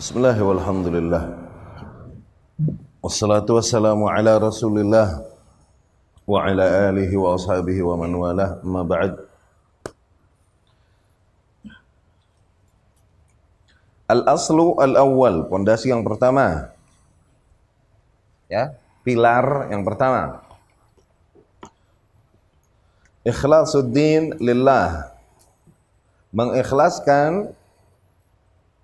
Bismillah walhamdulillah Wassalatu wassalamu ala rasulillah Wa ala alihi wa ashabihi wa man walah Ma ba'd. Al-aslu al-awwal Pondasi yang pertama. Ya, pilar yang pertama. Ikhlasuddin lillah. Mengikhlaskan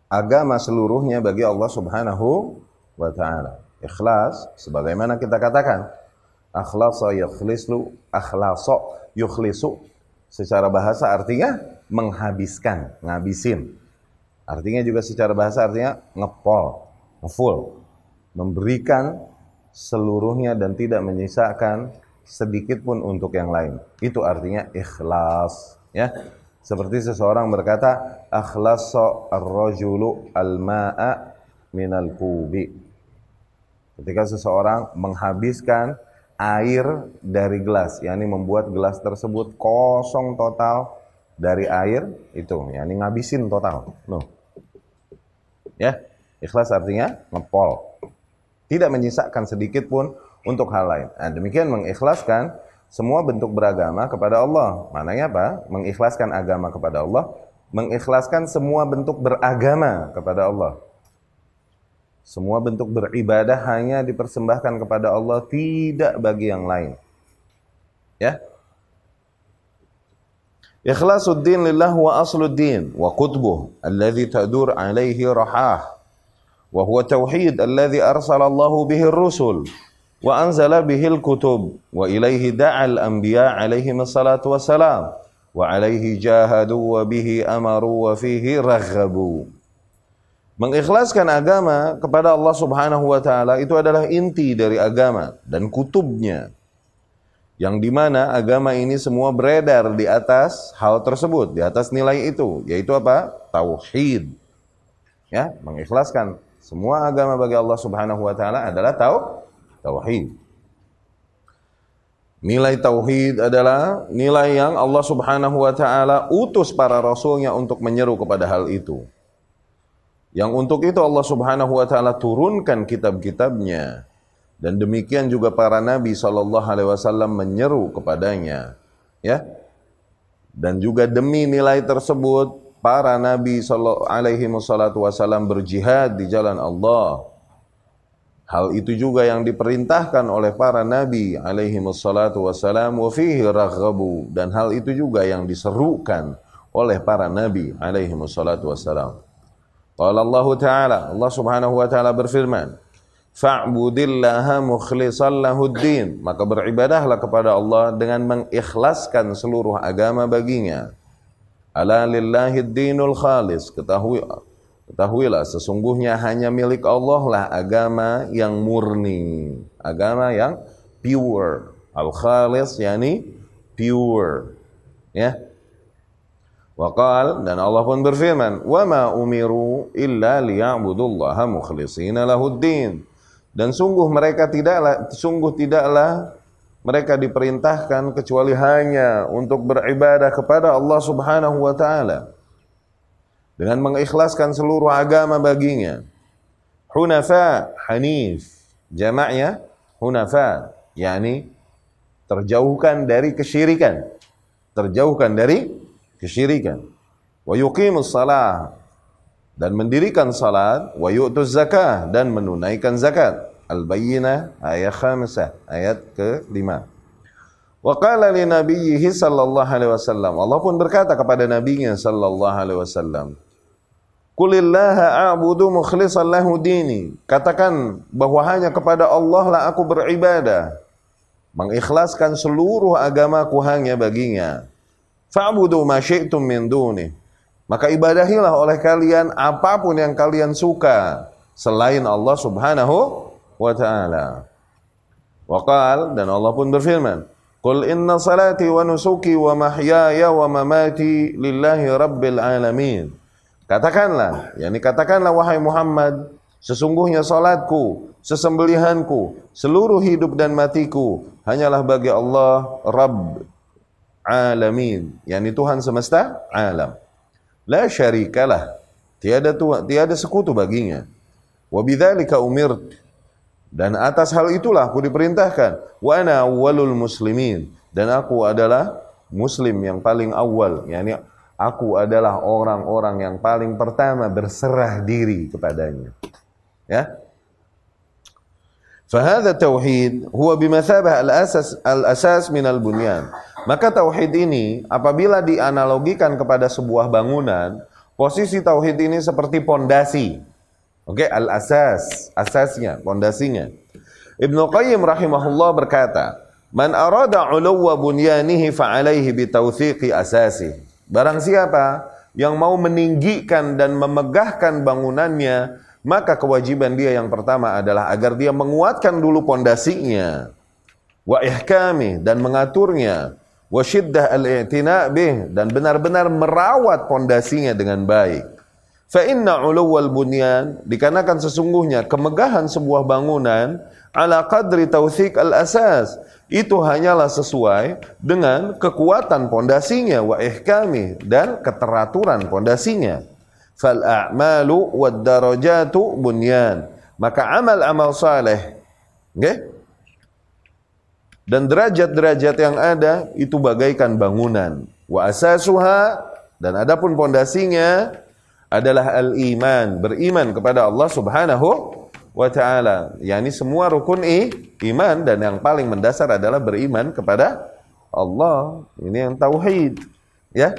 agama seluruhnya bagi Allah Subhanahu wa taala. Ikhlas sebagaimana kita katakan akhlasa yukhlisu akhlasa yukhlisu secara bahasa artinya menghabiskan, ngabisin. Artinya juga secara bahasa artinya ngepol, ngefull, memberikan seluruhnya dan tidak menyisakan sedikit pun untuk yang lain. Itu artinya ikhlas, ya. Seperti seseorang berkata, akhlasa ar-rajulu al-ma'a minal kubi. Ketika seseorang menghabiskan air dari gelas, yakni membuat gelas tersebut kosong total dari air itu, yakni ngabisin total. No. Ya, ikhlas artinya ngepol. Tidak menyisakan sedikit pun untuk hal lain. Nah, demikian mengikhlaskan semua bentuk beragama kepada Allah. Mananya apa? Mengikhlaskan agama kepada Allah, mengikhlaskan semua bentuk beragama kepada Allah. Semua bentuk beribadah hanya dipersembahkan kepada Allah, tidak bagi yang lain. Ya. Ikhlasuddin lillah wa asluddin wa qutbuh alladhi tadur alaihi rahah wa huwa tauhid alladhi arsalallahu bihi rusul wa anzala bihil kutub wa ilaihi da'al anbiya alaihim salatu wassalam wa alaihi jahadu wa bihi Mengikhlaskan agama kepada Allah Subhanahu wa taala itu adalah inti dari agama dan kutubnya. Yang di mana agama ini semua beredar di atas hal tersebut, di atas nilai itu, yaitu apa? Tauhid. Ya, mengikhlaskan semua agama bagi Allah Subhanahu wa taala adalah tauhid tauhid. Nilai tauhid adalah nilai yang Allah Subhanahu wa taala utus para rasulnya untuk menyeru kepada hal itu. Yang untuk itu Allah Subhanahu wa taala turunkan kitab-kitabnya dan demikian juga para nabi sallallahu alaihi wasallam menyeru kepadanya. Ya. Dan juga demi nilai tersebut para nabi sallallahu alaihi wasallam berjihad di jalan Allah Hal itu juga yang diperintahkan oleh para nabi alaihi wassalatu wassalam wa fihi raghabu dan hal itu juga yang diserukan oleh para nabi alaihi wassalatu wassalam. Qala Allah Ta'ala, Allah Subhanahu wa taala berfirman, "Fa'budillaha mukhlishan lahuddin." Maka beribadahlah kepada Allah dengan mengikhlaskan seluruh agama baginya. Ala lillahi dinul khalis. Ketahui Ketahuilah sesungguhnya hanya milik Allah lah agama yang murni, agama yang pure. Al-khalis yani pure. Ya. Waqal dan Allah pun berfirman, "Wa ma umiru illa liya'budullaha mukhlishina lahuddin." Dan sungguh mereka tidaklah sungguh tidaklah mereka diperintahkan kecuali hanya untuk beribadah kepada Allah Subhanahu wa taala dengan mengikhlaskan seluruh agama baginya. Hunafa, Hanif, jamaknya Hunafa, yakni terjauhkan dari kesyirikan. Terjauhkan dari kesyirikan. Wa yuqimus salah dan mendirikan salat, wa yu'tuz zakah dan menunaikan zakat. Al-Bayyinah ayat 5 ayat ke-5. Wa qala li nabiyhi sallallahu alaihi wasallam. Allah pun berkata kepada nabinya sallallahu alaihi wasallam, Kulillaha a'budu mukhlishan lahu dini. Katakan bahwa hanya kepada Allah lah aku beribadah. Mengikhlaskan seluruh agamaku hanya baginya. Fa'budu ma syi'tum min duni. Maka ibadahilah oleh kalian apa pun yang kalian suka selain Allah Subhanahu wa taala. Waqal dan Allah pun berfirman, "Qul inna salati wa nusuki wa mahyaya wa mamati lillahi rabbil alamin." Katakanlah, yakni katakanlah wahai Muhammad, sesungguhnya salatku, sesembelihanku, seluruh hidup dan matiku hanyalah bagi Allah Rabb alamin, yakni Tuhan semesta alam. La syarikalah. Tiada tuhan, tiada sekutu baginya. Wa bidzalika umirt. Dan atas hal itulah aku diperintahkan. Wa ana awwalul muslimin. Dan aku adalah muslim yang paling awal. Yani Aku adalah orang-orang yang paling pertama berserah diri kepadanya. Ya. Fahadha tauhid huwa bimathabah al-asas al-asas min al-bunyan. Maka tauhid ini apabila dianalogikan kepada sebuah bangunan, posisi tauhid ini seperti pondasi. Oke, okay? al-asas, asasnya, pondasinya. Ibnu Qayyim rahimahullah berkata, "Man arada 'uluwa bunyanihi fa 'alaihi bi tawthiqi asasihi." Barang siapa yang mau meninggikan dan memegahkan bangunannya, maka kewajiban dia yang pertama adalah agar dia menguatkan dulu pondasinya. Wa ihkami dan mengaturnya. Wa syiddah al-i'tina bih dan benar-benar merawat pondasinya dengan baik. Fa inna uluwal bunyan dikarenakan sesungguhnya kemegahan sebuah bangunan ala qadri tawthik al-asas itu hanyalah sesuai dengan kekuatan pondasinya wa ihkami dan keteraturan pondasinya. Fal a'malu wad darajatu bunyan. Maka amal-amal saleh okay? dan derajat-derajat yang ada itu bagaikan bangunan. Wa asasuha dan adapun pondasinya adalah al-iman beriman kepada Allah Subhanahu wa taala yakni semua rukun i, iman dan yang paling mendasar adalah beriman kepada Allah ini yang tauhid ya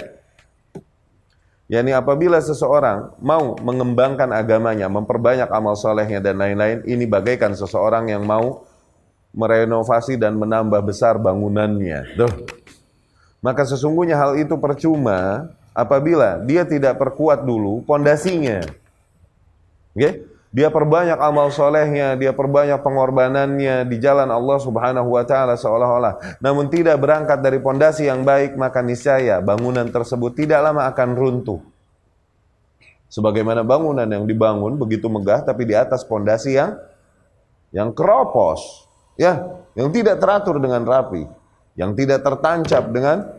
yakni apabila seseorang mau mengembangkan agamanya, memperbanyak amal solehnya dan lain-lain, ini bagaikan seseorang yang mau merenovasi dan menambah besar bangunannya. Duh. Maka sesungguhnya hal itu percuma apabila dia tidak perkuat dulu pondasinya. Okay? Dia perbanyak amal solehnya, dia perbanyak pengorbanannya di jalan Allah Subhanahu wa taala seolah-olah. Namun tidak berangkat dari pondasi yang baik, maka niscaya bangunan tersebut tidak lama akan runtuh. Sebagaimana bangunan yang dibangun begitu megah tapi di atas pondasi yang yang keropos, ya, yang tidak teratur dengan rapi, yang tidak tertancap dengan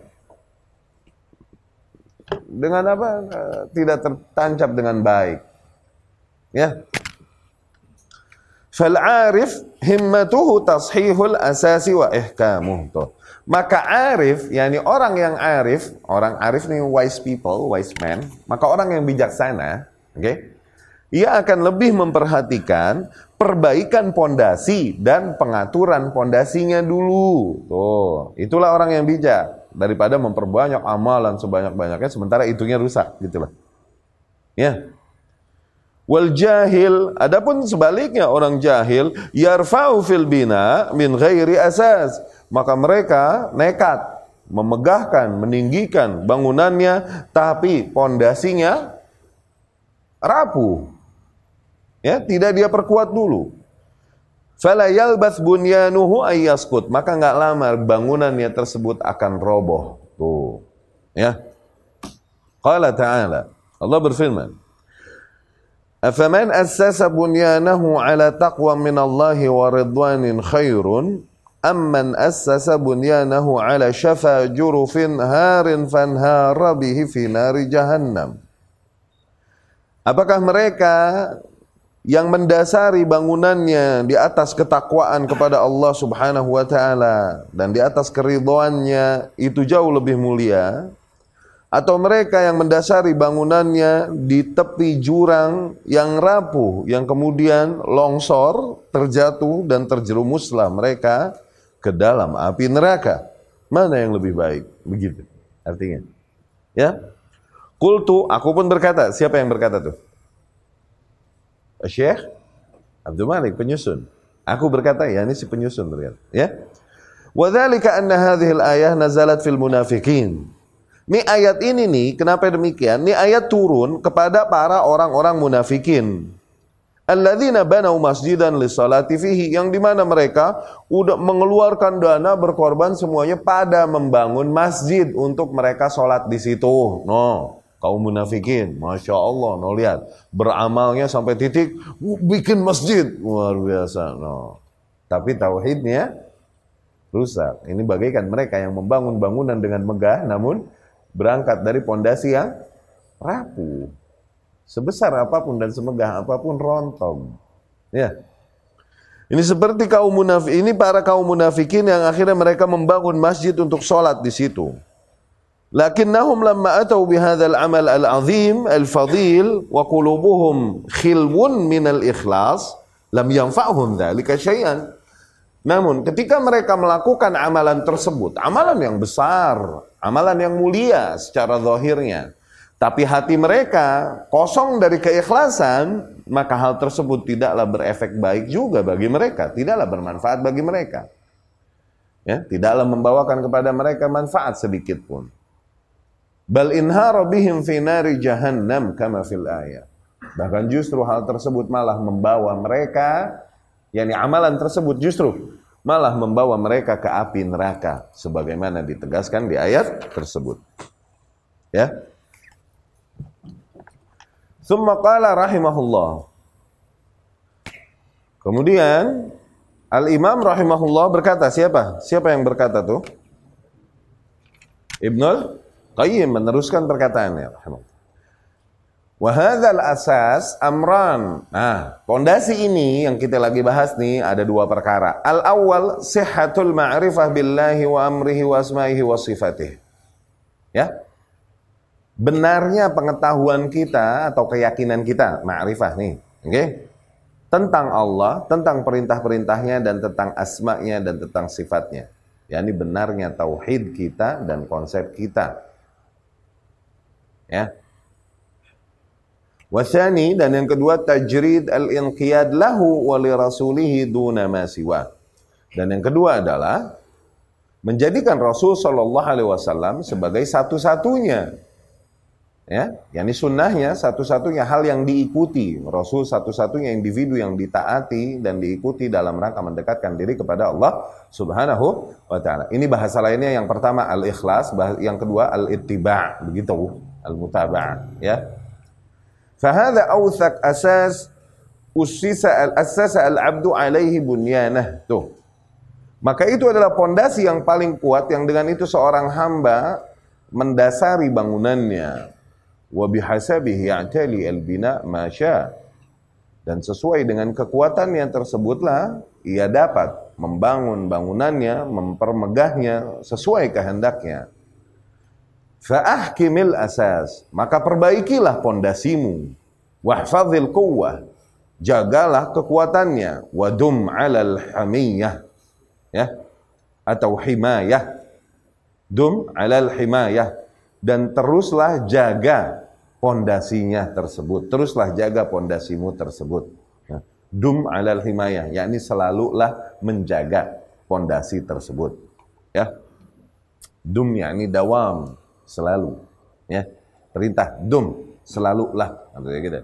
dengan apa? Tidak tertancap dengan baik. Ya. Fal arif himmatuhu tashihul asasi wa ihkamuh. Tuh. Maka arif, yakni orang yang arif, orang arif ini wise people, wise man, maka orang yang bijaksana, oke? Okay? Ia akan lebih memperhatikan perbaikan pondasi dan pengaturan pondasinya dulu. Tuh, itulah orang yang bijak daripada memperbanyak amalan sebanyak-banyaknya sementara itunya rusak, gitulah. Ya. Wal jahil, adapun sebaliknya orang jahil yarfa'u fil bina min ghairi asas. Maka mereka nekat memegahkan, meninggikan bangunannya tapi pondasinya rapuh. Ya, tidak dia perkuat dulu. Fala yalbath bunyanuhu ayyaskut. Maka nggak lama bangunannya tersebut akan roboh. Tuh. Ya. Qala ta'ala. Allah berfirman. Afaman assasa bunyanahu ala taqwa minallahi wa ridwanin khairun amman assasa bunyanahu ala syafa jurufin harin fanhara bihi fi nari jahannam. Apakah mereka yang mendasari bangunannya di atas ketakwaan kepada Allah Subhanahu wa taala dan di atas keridhoannya itu jauh lebih mulia atau mereka yang mendasari bangunannya di tepi jurang yang rapuh yang kemudian longsor, terjatuh dan terjerumuslah mereka ke dalam api neraka. Mana yang lebih baik? Begitu artinya. Ya. Kultu, aku pun berkata. Siapa yang berkata tuh? Syekh Abdul Malik penyusun. Aku berkata, ya ini si penyusun berkata. Ya. Wadhalika anna hadhihi al-ayah nazalat fil munafiqin. Ini ayat ini nih, kenapa demikian? Ini ayat turun kepada para orang-orang munafikin. Alladzina banau masjidan lissalati fihi yang di mana mereka udah mengeluarkan dana berkorban semuanya pada membangun masjid untuk mereka sholat di situ. No, kaum munafikin, masya Allah, no lihat beramalnya sampai titik bikin masjid luar biasa. No, tapi tauhidnya rusak. Ini bagaikan mereka yang membangun bangunan dengan megah, namun berangkat dari pondasi yang rapuh. Sebesar apa pun dan semegah apa pun rontok. Ya. Ini seperti kaum munafik, ini para kaum munafikin yang akhirnya mereka membangun masjid untuk sholat di situ. Lakinnahum lamma atau bihadzal amal al-azim al-fadil wa qulubuhum khilwun min al-ikhlas lam yanfa'hum dzalika syai'an. Namun ketika mereka melakukan amalan tersebut, amalan yang besar, amalan yang mulia secara zahirnya, tapi hati mereka kosong dari keikhlasan, maka hal tersebut tidaklah berefek baik juga bagi mereka, tidaklah bermanfaat bagi mereka. Ya, tidaklah membawakan kepada mereka manfaat sedikit pun. Bal inhara bihim fi nari jahannam kama fil ayat. Bahkan justru hal tersebut malah membawa mereka, yakni amalan tersebut justru malah membawa mereka ke api neraka sebagaimana ditegaskan di ayat tersebut. Ya. Summa qala rahimahullah. Kemudian Al-Imam rahimahullah berkata, siapa? Siapa yang berkata tuh? Ibnul Qayyim meneruskan perkataannya. Wahadal asas amran. Nah, pondasi ini yang kita lagi bahas nih ada dua perkara. Al awal sihatul ma'rifah billahi wa amrihi wa asma'ihi wa sifatih. Ya. Benarnya pengetahuan kita atau keyakinan kita, ma'rifah nih. Oke. Okay? Tentang Allah, tentang perintah-perintahnya dan tentang asma'nya dan tentang sifatnya. Yani benarnya tauhid kita dan konsep kita Ya. Wasani dan yang kedua tajrid al-inqiyad lahu wa li rasulih duna ma. Dan yang kedua adalah menjadikan Rasul Shallallahu Alaihi Wasallam sebagai satu-satunya ya, yakni sunnahnya satu-satunya hal yang diikuti Rasul satu-satunya individu yang ditaati dan diikuti dalam rangka mendekatkan diri kepada Allah Subhanahu wa taala. Ini bahasa lainnya yang pertama al-ikhlas, yang kedua al-ittiba, begitu al-mutaba'ah ya fahadha awthaq asas usisa al-asasa al-abdu alaihi bunyanah tuh. Maka itu adalah pondasi yang paling kuat yang dengan itu seorang hamba mendasari bangunannya. Wa bihasabihi ya'tali al-bina masya dan sesuai dengan kekuatannya tersebutlah ia dapat membangun bangunannya, mempermegahnya sesuai kehendaknya. Fa'ahkimil asas. Maka perbaikilah pondasimu. Wahfadhil quwwah. Jagalah kekuatannya. Wadum alal hamiyah. Ya. Atau himayah. Dum alal himayah. Dan teruslah jaga pondasinya tersebut. Teruslah jaga pondasimu tersebut. Ya. Dum alal himayah. Yakni selalulah menjaga pondasi tersebut. Ya. Dum yakni dawam selalu ya. Perintah dum selalulah artinya gitu.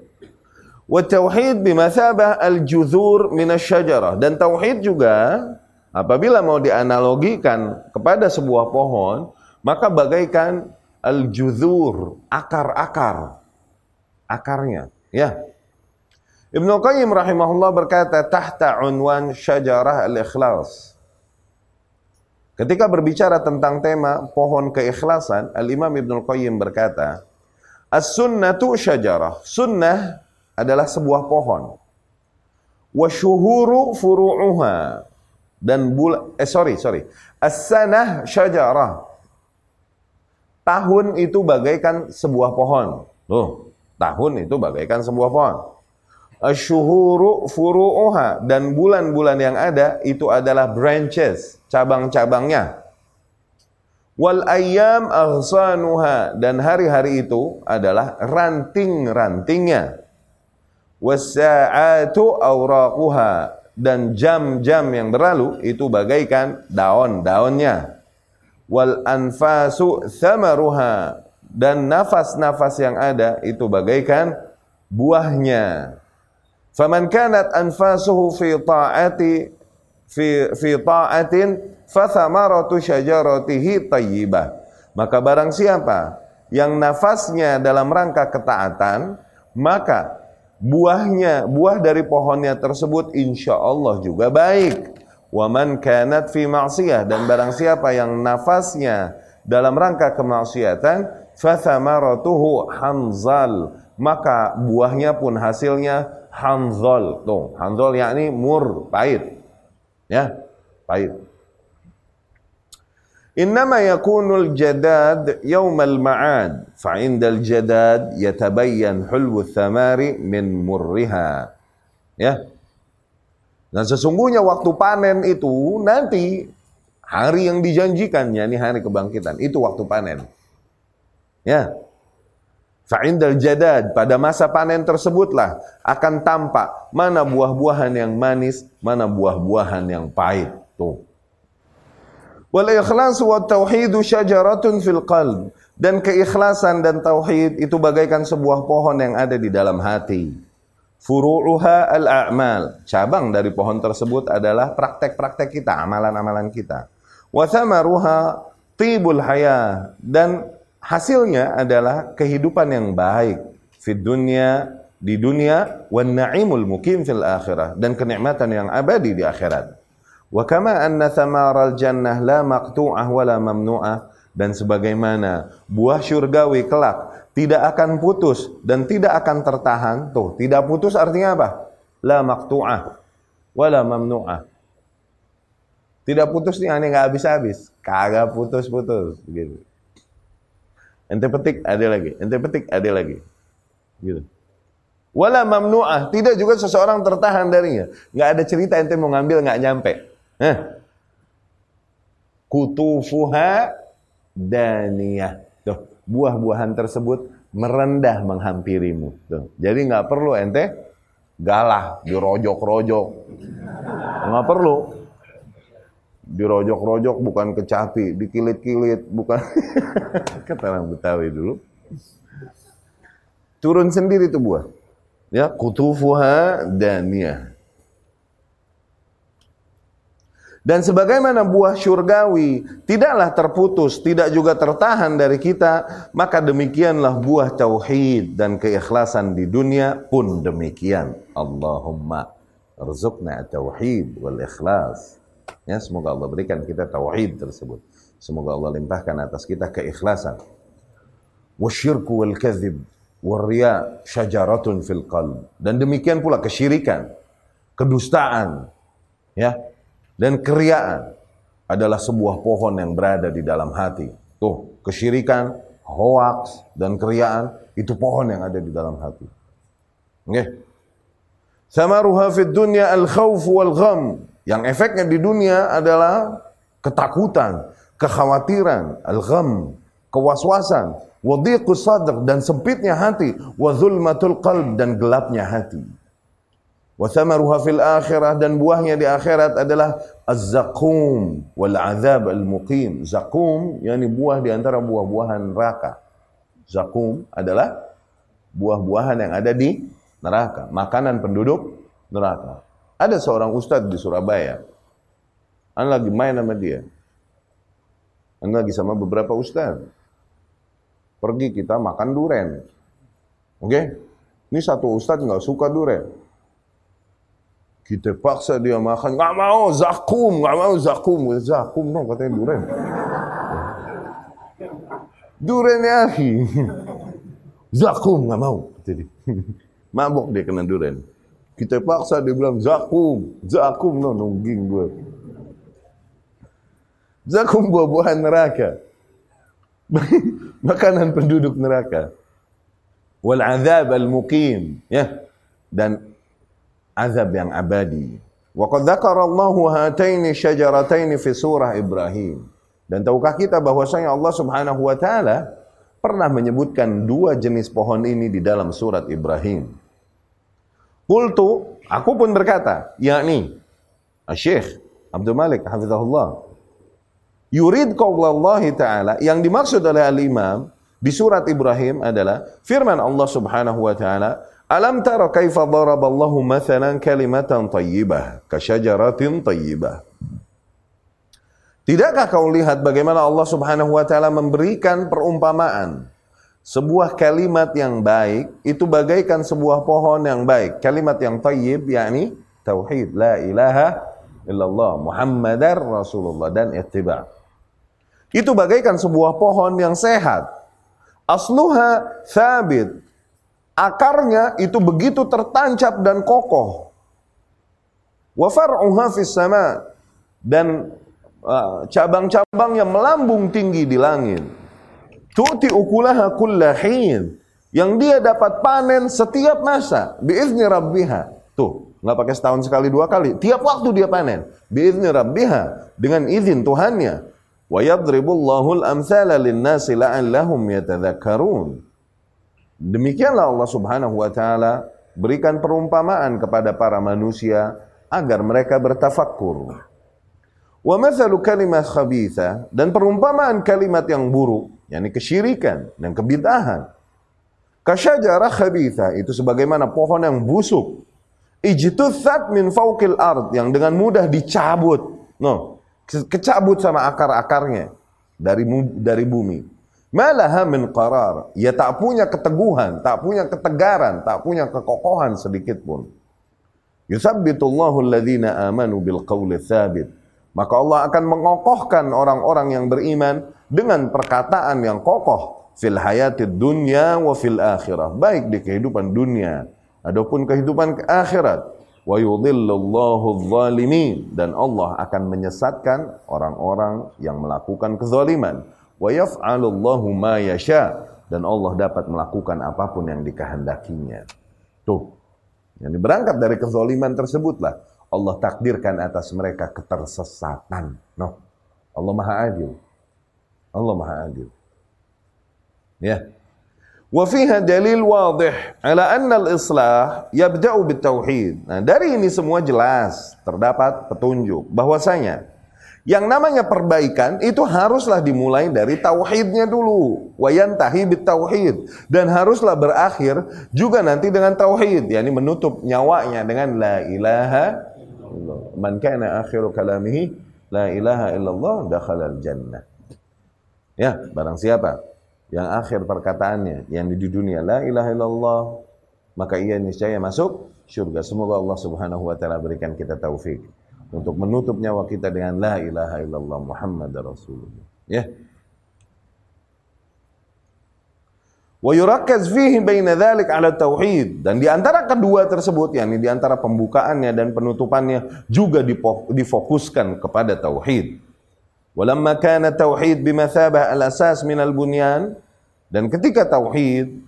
Wa tauhid bimasabah al juzur minasyajarah dan tauhid juga apabila mau dianalogikan kepada sebuah pohon maka bagaikan al juzur akar-akar akarnya ya. Ibnu Qayyim rahimahullah berkata tahta unwan syajarah al-ikhlas Ketika berbicara tentang tema pohon keikhlasan, Al-Imam Ibnu Qayyim berkata, As-sunnatu syajarah. Sunnah adalah sebuah pohon. Wa syuhuru furu'uha. Dan bul eh sorry, sorry. As-sanah syajarah. Tahun itu bagaikan sebuah pohon. Loh, tahun itu bagaikan sebuah pohon. Asyuhuru furu'uha dan bulan-bulan yang ada itu adalah branches, cabang-cabangnya. Wal ayyam aghsanuha dan hari-hari itu adalah ranting-rantingnya. Wasa'atu awraquha dan jam-jam yang berlalu itu bagaikan daun-daunnya. Wal anfasu thamaruha dan nafas-nafas yang ada itu bagaikan buahnya. Faman kanat anfasuhu fi ta'ati fi fi ta'atin fathamaratu syajaratihi tayyibah. Maka barang siapa yang nafasnya dalam rangka ketaatan, maka buahnya, buah dari pohonnya tersebut insya Allah juga baik. Waman kanat fi ma'siyah dan barang siapa yang nafasnya dalam rangka kemaksiatan, fathamaratuhu hanzal maka buahnya pun hasilnya hanzol. Tuh, hanzol yakni mur, pahit. Ya, pahit. Innama yakunul jadad yawmal ma'ad fa'indal jadad yatabayyan hulwu thamari min murriha. Ya. Dan sesungguhnya waktu panen itu nanti hari yang dijanjikan yakni hari kebangkitan itu waktu panen. Ya. Fa'indal jadad pada masa panen tersebutlah akan tampak mana buah-buahan yang manis, mana buah-buahan yang pahit. Tuh. Wal ikhlas wa tauhidu syajaratun fil qalb. Dan keikhlasan dan tauhid itu bagaikan sebuah pohon yang ada di dalam hati. Furu'uha al-a'mal. Cabang dari pohon tersebut adalah praktek-praktek kita, amalan-amalan kita. Wa thamaruha tibul haya. Dan hasilnya adalah kehidupan yang baik. Fid dunya, di dunia, wa na'imul mukim fil akhirah. Dan kenikmatan yang abadi di akhirat. Wa kama anna thamaral jannah la maqtu'ah wa la mamnu'ah dan sebagaimana buah syurgawi kelak tidak akan putus dan tidak akan tertahan. Tuh, tidak putus artinya apa? La maqtu'ah wa la mamnu'ah. Tidak putus nih aneh nggak habis-habis. Kagak putus-putus gitu. Ente petik ada lagi, ente petik ada lagi. Gitu. Wala mamnu'ah, tidak juga seseorang tertahan darinya. Nggak ada cerita ente mau ngambil nggak nyampe. Eh. Kutufuha daniyah. Tuh, buah-buahan tersebut merendah menghampirimu. Tuh. Jadi nggak perlu ente galah, dirojok-rojok. Nggak perlu. Dirojok-rojok bukan kecapi, dikilit-kilit, bukan kata orang Betawi dulu. Turun sendiri tuh buah. Ya, kutufuha daniyah. Dan sebagaimana buah syurgawi tidaklah terputus, tidak juga tertahan dari kita, maka demikianlah buah tauhid dan keikhlasan di dunia pun demikian. Allahumma rizukna tauhid wal ikhlas. Ya, semoga Allah berikan kita tauhid tersebut. Semoga Allah limpahkan atas kita keikhlasan. Wasyirku wal kadhib wal riya syajaratun fil qalb. Dan demikian pula kesyirikan, kedustaan, ya, dan keriaan adalah sebuah pohon yang berada di dalam hati. Tuh, kesyirikan, hoax, dan keriaan itu pohon yang ada di dalam hati. Okay. Samaruha fid dunya al-khawf wal gham. Yang efeknya di dunia adalah ketakutan, kekhawatiran, al-gham, kewaswasan, wadhiqus sadr dan sempitnya hati, wa zulmatul qalb dan gelapnya hati. Wa thamaruha fil akhirah dan buahnya di akhirat adalah az-zaqum wal azab al-muqim. Zaqum yakni buah di antara buah-buahan neraka. Zaqum adalah buah-buahan yang ada di neraka, makanan penduduk neraka. Ada seorang ustadz di Surabaya. An lagi main sama dia. An lagi sama beberapa ustadz. Pergi kita makan duren. Oke? Okay? Ini satu ustadz nggak suka duren kita paksa dia makan, nggak mau zakum, nggak mau zakum, zakum dong katanya duren. Duren ya zakum nggak mau. Jadi mabuk dia kena duren. Kita paksa dia bilang zakum, zakum no nungging gue. Zakum buah-buahan neraka. Makanan penduduk neraka. Wal azab al muqim, ya. Dan azab yang abadi. Wa qad dzakarallahu hataini syajarataini fi surah Ibrahim. Dan tahukah kita bahwasanya Allah Subhanahu wa taala pernah menyebutkan dua jenis pohon ini di dalam surat Ibrahim. Qultu, aku pun berkata, yakni Syekh Abdul Malik hafizahullah. Yurid qaulallahi taala yang dimaksud oleh al-Imam di surat Ibrahim adalah firman Allah Subhanahu wa taala Alam tara kaifa daraballahu mathalan kalimatan tayyibah kasyajaratin tayyibah. Tidakkah kau lihat bagaimana Allah Subhanahu wa taala memberikan perumpamaan sebuah kalimat yang baik itu bagaikan sebuah pohon yang baik. Kalimat yang tayyib yakni tauhid la ilaha illallah Muhammadar Rasulullah dan ittiba. Itu bagaikan sebuah pohon yang sehat. Asluha thabit Akarnya itu begitu tertancap dan kokoh. Wa far'uha fis sama dan uh, cabang-cabangnya melambung tinggi di langit. Tu'ti ukulaha kullahin yang dia dapat panen setiap masa biizni rabbiha. Tuh, nggak pakai setahun sekali dua kali. Tiap waktu dia panen. Biizni rabbiha dengan izin Tuhannya. Wa yadribullahu al-amthala lin-nasi la'allahum yatadhakkarun. Demikianlah Allah Subhanahu wa taala berikan perumpamaan kepada para manusia agar mereka bertafakkur. Wa mathalu kalimat khabitha dan perumpamaan kalimat yang buruk, yakni kesyirikan dan kebid'ahan Kasyajarah khabitha itu sebagaimana pohon yang busuk. Ijtuthat min fawqil ard yang dengan mudah dicabut. No, kecabut sama akar-akarnya dari dari bumi. Malaha min qarar. Ya tak punya keteguhan, tak punya ketegaran, tak punya kekokohan sedikit pun. Yuthabbitullahu alladhina amanu bil qawli thabit. Maka Allah akan mengokohkan orang-orang yang beriman dengan perkataan yang kokoh fil hayatid dunya wa fil akhirah. Baik di kehidupan dunia adapun kehidupan akhirat. Wa yudhillullahu zalimin. Dan Allah akan menyesatkan orang-orang yang melakukan kezaliman. Wa yaf'alullahu ma yasha. Dan Allah dapat melakukan apa pun yang dikehendakinya. Tuh yang berangkat dari kezaliman tersebutlah. Allah takdirkan atas mereka ketersesatan. No Allah Maha Adil Allah Maha Adil Ya. Wa fiha dalil wadih ala anna al-islah yabda'u bitauhid. Nah, dari ini semua jelas terdapat petunjuk bahwasanya yang namanya perbaikan itu haruslah dimulai dari tauhidnya dulu. Wayantahi bitauhid dan haruslah berakhir juga nanti dengan tauhid, yakni menutup nyawanya dengan la ilaha illallah. Man kana akhiru kalamihi la ilaha illallah dakhala al-jannah. Ya, barang siapa yang akhir perkataannya yang di dunia la ilaha illallah maka ia niscaya masuk surga. Semoga Allah Subhanahu wa taala berikan kita taufik untuk menutup nyawa kita dengan la ilaha illallah Muhammad Rasulullah. Ya. Wa yurakkaz fihi baina dzalik ala tauhid dan di antara kedua tersebut yakni di antara pembukaannya dan penutupannya juga difokuskan kepada tauhid. Walamma kana tauhid bimathabah al-asas min al-bunyan dan ketika tauhid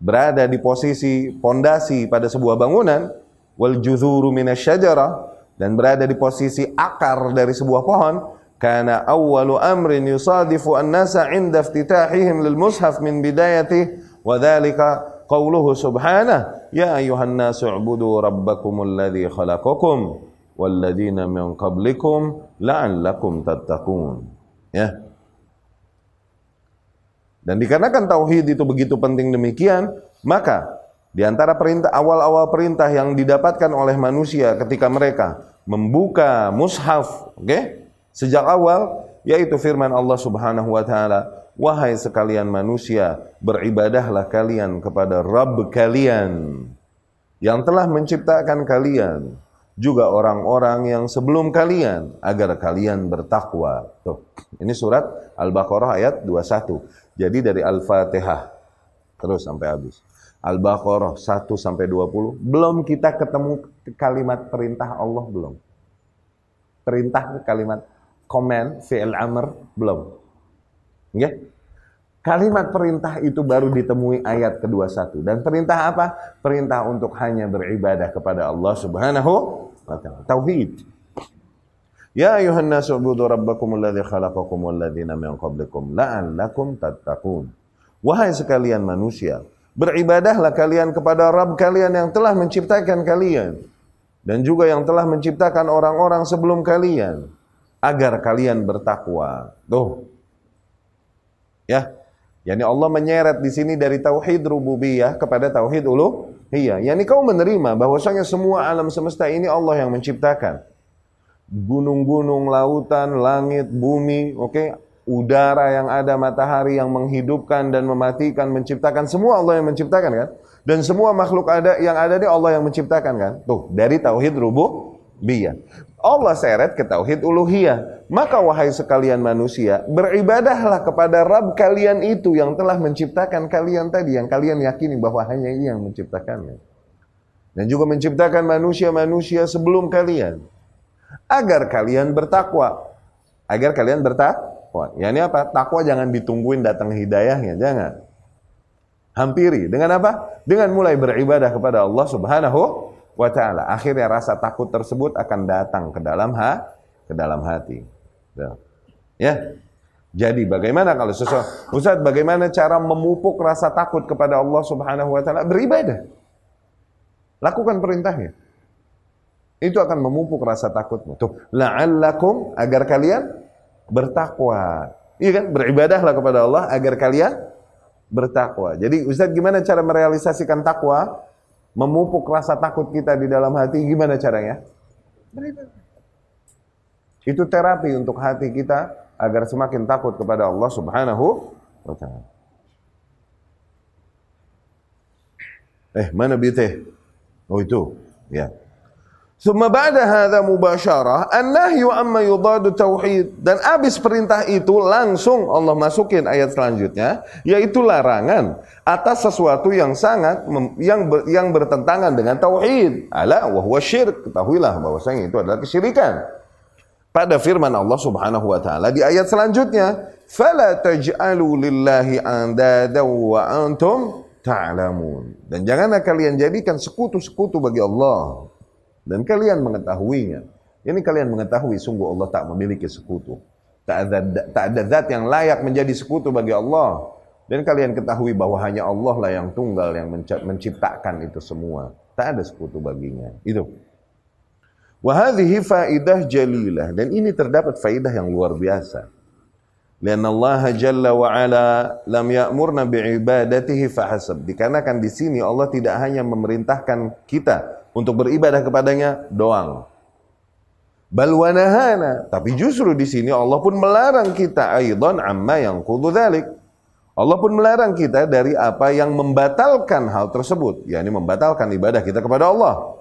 berada di posisi pondasi pada sebuah bangunan, wal juzuru minasyajarah dan berada di posisi akar dari sebuah pohon, kana awwalu amrin yusadifu an-nasa 'inda iftitahihim lil mushaf min bidayati wa dhalika qawluhu subhanahu ya ayuhan nasu ubudu rabbakumul ladzi khalaqakum walladzina min qablikum la'allakum tattaqun ya dan dikarenakan tauhid itu begitu penting demikian, maka di antara perintah awal-awal perintah yang didapatkan oleh manusia ketika mereka membuka mushaf, oke? Okay? Sejak awal yaitu firman Allah Subhanahu wa taala, "Wahai sekalian manusia, beribadahlah kalian kepada Rabb kalian yang telah menciptakan kalian." Juga orang-orang yang sebelum kalian agar kalian bertakwa. Tuh, ini surat Al-Baqarah ayat 21. Jadi dari Al-Fatihah terus sampai habis. Al-Baqarah 1 sampai 20 belum kita ketemu kalimat perintah Allah belum. Perintah kalimat command fi'il amr belum. Ya? Kalimat perintah itu baru ditemui ayat kedua satu. Dan perintah apa? Perintah untuk hanya beribadah kepada Allah subhanahu wa ta'ala. Tauhid. Ya ayuhan ubudu rabbakum alladhi khalaqakum walladhina min qablikum la'allakum tattaqun. Wahai sekalian manusia, beribadahlah kalian kepada Rabb kalian yang telah menciptakan kalian dan juga yang telah menciptakan orang-orang sebelum kalian agar kalian bertakwa. Tuh. Ya. Yani Allah menyeret di sini dari tauhid rububiyah kepada tauhid uluhiyah. Yani kau menerima bahwasanya semua alam semesta ini Allah yang menciptakan gunung-gunung, lautan, langit, bumi, oke, okay? udara yang ada, matahari yang menghidupkan dan mematikan, menciptakan semua Allah yang menciptakan kan? Dan semua makhluk ada yang ada di Allah yang menciptakan kan? Tuh, dari tauhid rubuh rububiyah. Allah seret ke tauhid uluhiyah. Maka wahai sekalian manusia, beribadahlah kepada Rabb kalian itu yang telah menciptakan kalian tadi, yang kalian yakini bahwa hanya Ia yang menciptakannya. Dan juga menciptakan manusia-manusia sebelum kalian. Agar kalian bertakwa. Agar kalian bertakwa. Ya ini apa? Takwa jangan ditungguin datang hidayahnya, jangan. Hampiri dengan apa? Dengan mulai beribadah kepada Allah Subhanahu wa taala. Akhirnya rasa takut tersebut akan datang ke dalam ha ke dalam hati. Ya. Jadi bagaimana kalau sesuatu Ustaz bagaimana cara memupuk rasa takut kepada Allah Subhanahu wa taala? Beribadah. Lakukan perintahnya. Itu akan memupuk rasa takutmu. Tuh, la'allakum agar kalian bertakwa. Iya kan? Beribadahlah kepada Allah agar kalian bertakwa. Jadi Ustaz gimana cara merealisasikan takwa? Memupuk rasa takut kita di dalam hati, gimana caranya? Itu terapi untuk hati kita agar semakin takut kepada Allah Subhanahu wa taala. Eh, mana bite? Oh itu, ya. Summa ba'da hadha mubasyarah an-nahyu amma yudadu tauhid dan abis perintah itu langsung Allah masukin ayat selanjutnya yaitu larangan atas sesuatu yang sangat yang ber, yang bertentangan dengan tauhid. Ala wa huwa syirk. Ketahuilah bahwasanya itu adalah kesyirikan. Pada firman Allah Subhanahu wa taala di ayat selanjutnya, "Fala taj'alu lillahi andada wa antum ta'lamun." Dan janganlah kalian jadikan sekutu-sekutu bagi Allah dan kalian mengetahuinya. Ini kalian mengetahui sungguh Allah tak memiliki sekutu. Tak ada, tak ada zat yang layak menjadi sekutu bagi Allah. Dan kalian ketahui bahwa hanya Allah lah yang tunggal yang menciptakan itu semua. Tak ada sekutu baginya. Itu. Wahadhihi faidah jalilah. Dan ini terdapat faidah yang luar biasa. Lian Allah Jalla wa Ala lam ya'murna bi'ibadatihi fahasab. Dikarenakan di sini Allah tidak hanya memerintahkan kita untuk beribadah kepadanya doang. Balwanahana, tapi justru di sini Allah pun melarang kita aidan amma yang kudu dzalik. Allah pun melarang kita dari apa yang membatalkan hal tersebut, yakni membatalkan ibadah kita kepada Allah.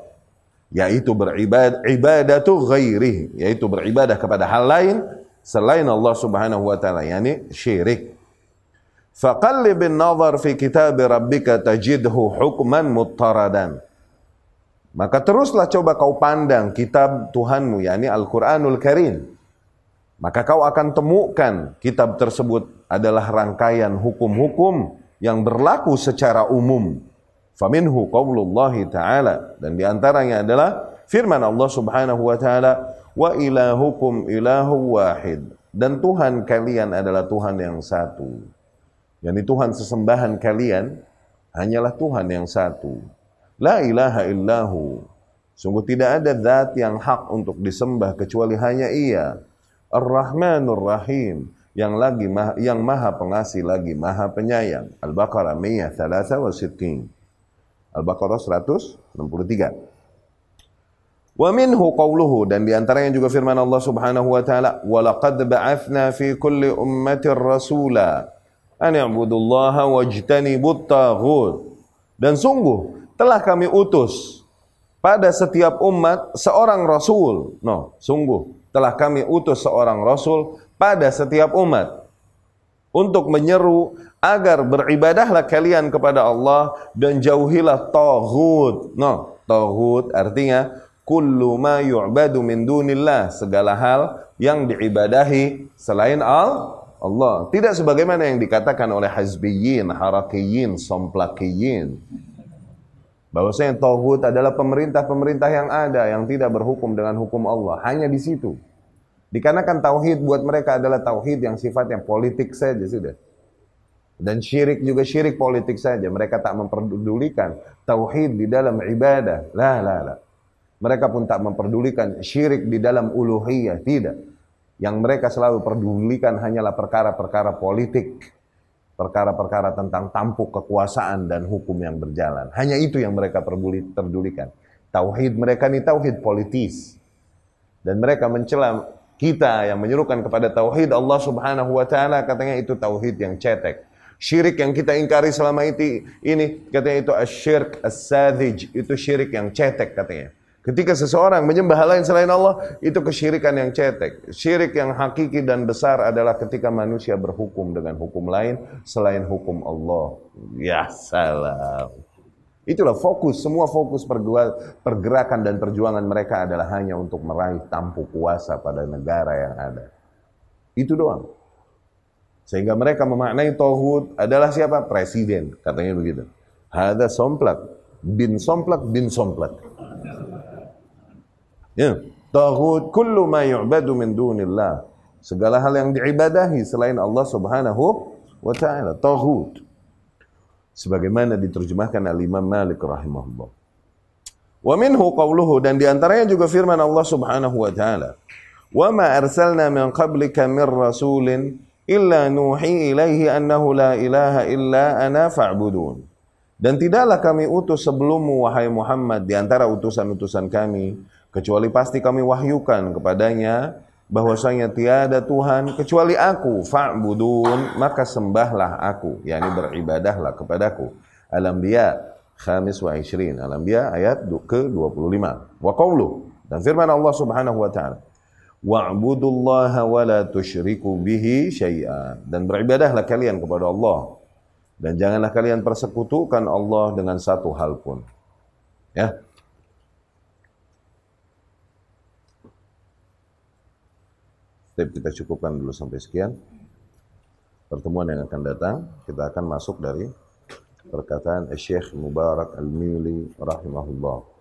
Yaitu beribadah ibadatu ghairi, yaitu beribadah kepada hal lain selain Allah Subhanahu wa taala, yakni syirik. Faqallibin nazar fi kitab rabbika tajidhu hukman muttaradan. Maka teruslah coba kau pandang kitab Tuhanmu, yakni Al-Quranul Karim. Maka kau akan temukan kitab tersebut adalah rangkaian hukum-hukum yang berlaku secara umum. Faminhu qawlullahi ta'ala. Dan di antaranya adalah firman Allah subhanahu wa ta'ala. Wa ilahukum ilahu wahid. Dan Tuhan kalian adalah Tuhan yang satu. Yani Tuhan sesembahan kalian hanyalah Tuhan yang satu. La ilaha illahu. Sungguh tidak ada zat yang hak untuk disembah kecuali hanya ia. Ar-Rahmanur Rahim. Yang lagi yang maha pengasih lagi maha penyayang. Al-Baqarah 163. Al-Baqarah 163. Wa minhu qawluhu dan di antaranya juga firman Allah Subhanahu wa taala wa laqad ba'athna fi kulli ummatin rasula an i'budullaha wajtanibut taghut dan sungguh telah kami utus pada setiap umat seorang rasul. No, sungguh telah kami utus seorang rasul pada setiap umat untuk menyeru agar beribadahlah kalian kepada Allah dan jauhilah tauhid. No, tauhid artinya kullu ma yu'badu min dunillah, segala hal yang diibadahi selain Allah. Tidak sebagaimana yang dikatakan oleh hazbiyin, harakiyin, somplakiyin bahwasanya tauhid adalah pemerintah-pemerintah yang ada yang tidak berhukum dengan hukum Allah. Hanya di situ. Dikarenakan tauhid buat mereka adalah tauhid yang sifatnya politik saja sudah. Dan syirik juga syirik politik saja. Mereka tak memperdulikan tauhid di dalam ibadah. Lah lah lah mereka pun tak memperdulikan syirik di dalam uluhiyah. Tidak. Yang mereka selalu perdulikan hanyalah perkara-perkara politik perkara-perkara tentang tampuk kekuasaan dan hukum yang berjalan. Hanya itu yang mereka perdulikan. Tauhid mereka ini tauhid politis. Dan mereka mencela kita yang menyuruhkan kepada tauhid Allah Subhanahu wa taala katanya itu tauhid yang cetek. Syirik yang kita ingkari selama itu ini katanya itu asyirk as-sadzij, itu syirik yang cetek katanya. Ketika seseorang menyembah hal lain selain Allah, itu kesyirikan yang cetek. Syirik yang hakiki dan besar adalah ketika manusia berhukum dengan hukum lain selain hukum Allah. Ya salam. Itulah fokus, semua fokus pergerakan dan perjuangan mereka adalah hanya untuk meraih tampuk kuasa pada negara yang ada. Itu doang. Sehingga mereka memaknai Tauhud adalah siapa? Presiden, katanya begitu. Ada somplak, bin somplak, bin somplak. Ya, Tauhid kullu ma yu'badu min dunillah. Segala hal yang diibadahi selain Allah Subhanahu wa taala. Tauhid. Sebagaimana diterjemahkan al-Imam Malik rahimahullah. Wa minhu qawluhu dan di antaranya juga firman Allah Subhanahu wa taala. Wa ma arsalna min qablika min rasulin illa nuhi ilaihi annahu la ilaha illa ana fa'budun. Dan tidaklah kami utus sebelummu wahai Muhammad di antara utusan-utusan kami kecuali pasti kami wahyukan kepadanya bahwasanya tiada Tuhan kecuali aku. Fa'budun maka sembahlah aku. Yakni beribadahlah kepadaku. Al-Anbiya khamis wa ishrin Al-Anbiya ayat ke-25 wa qawlu dan firman Allah Subhanahu wa taala wa'budullaha wa la tusyriku bihi syai'a. Dan beribadahlah kalian kepada Allah. Dan janganlah kalian persekutukan Allah dengan satu hal pun. Ya Tapi kita cukupkan dulu sampai sekian. Pertemuan yang akan datang, kita akan masuk dari perkataan Syekh Mubarak Al-Mili rahimahullah.